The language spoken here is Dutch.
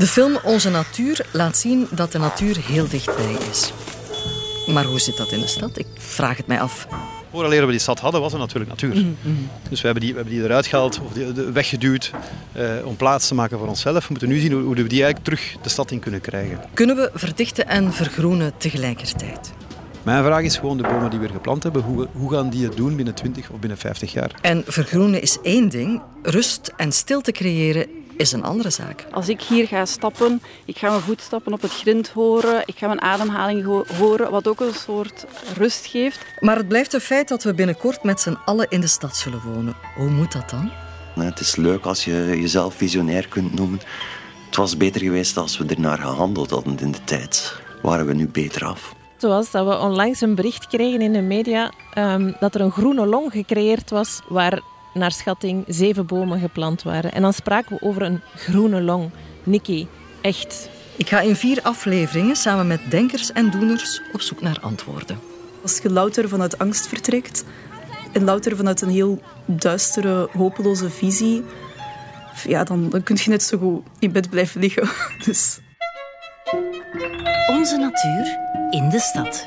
De film Onze Natuur laat zien dat de natuur heel dichtbij is. Maar hoe zit dat in de stad? Ik vraag het mij af. Vooraleer we die stad hadden, was er natuurlijk natuur. Mhm, Dus we hebben die, we hebben die eruit gehaald of die, de- weggeduwd eh, om plaats te maken voor onszelf. We moeten nu zien hoe, hoe we die eigenlijk terug de stad in kunnen krijgen. Kunnen we verdichten en vergroenen tegelijkertijd? Mijn vraag is gewoon de bomen die we geplant hebben, hoe, hoe gaan die het doen binnen 20 of binnen 50 jaar? En vergroenen is één ding, rust en stilte creëren is een andere zaak. Als ik hier ga stappen, ik ga mijn voetstappen op het grind horen, ik ga mijn ademhaling ho- horen, wat ook een soort rust geeft. Maar het blijft een feit dat we binnenkort met z'n allen in de stad zullen wonen. Hoe moet dat dan? Het is leuk als je jezelf visionair kunt noemen. Het was beter geweest als we ernaar gehandeld hadden in de tijd. Waren we nu beter af? Zoals dat we onlangs een bericht kregen in de media ehm, dat er een groene long gecreëerd was waar naar schatting zeven bomen geplant waren. En dan spraken we over een groene long. Nikki, echt. Ik ga in vier afleveringen samen met denkers en doeners op zoek naar antwoorden. Als je louter vanuit angst vertrekt en louter vanuit een heel duistere, hopeloze visie, ja, dan, dan kun je net zo goed in bed blijven liggen. Dus... Onze natuur in de stad.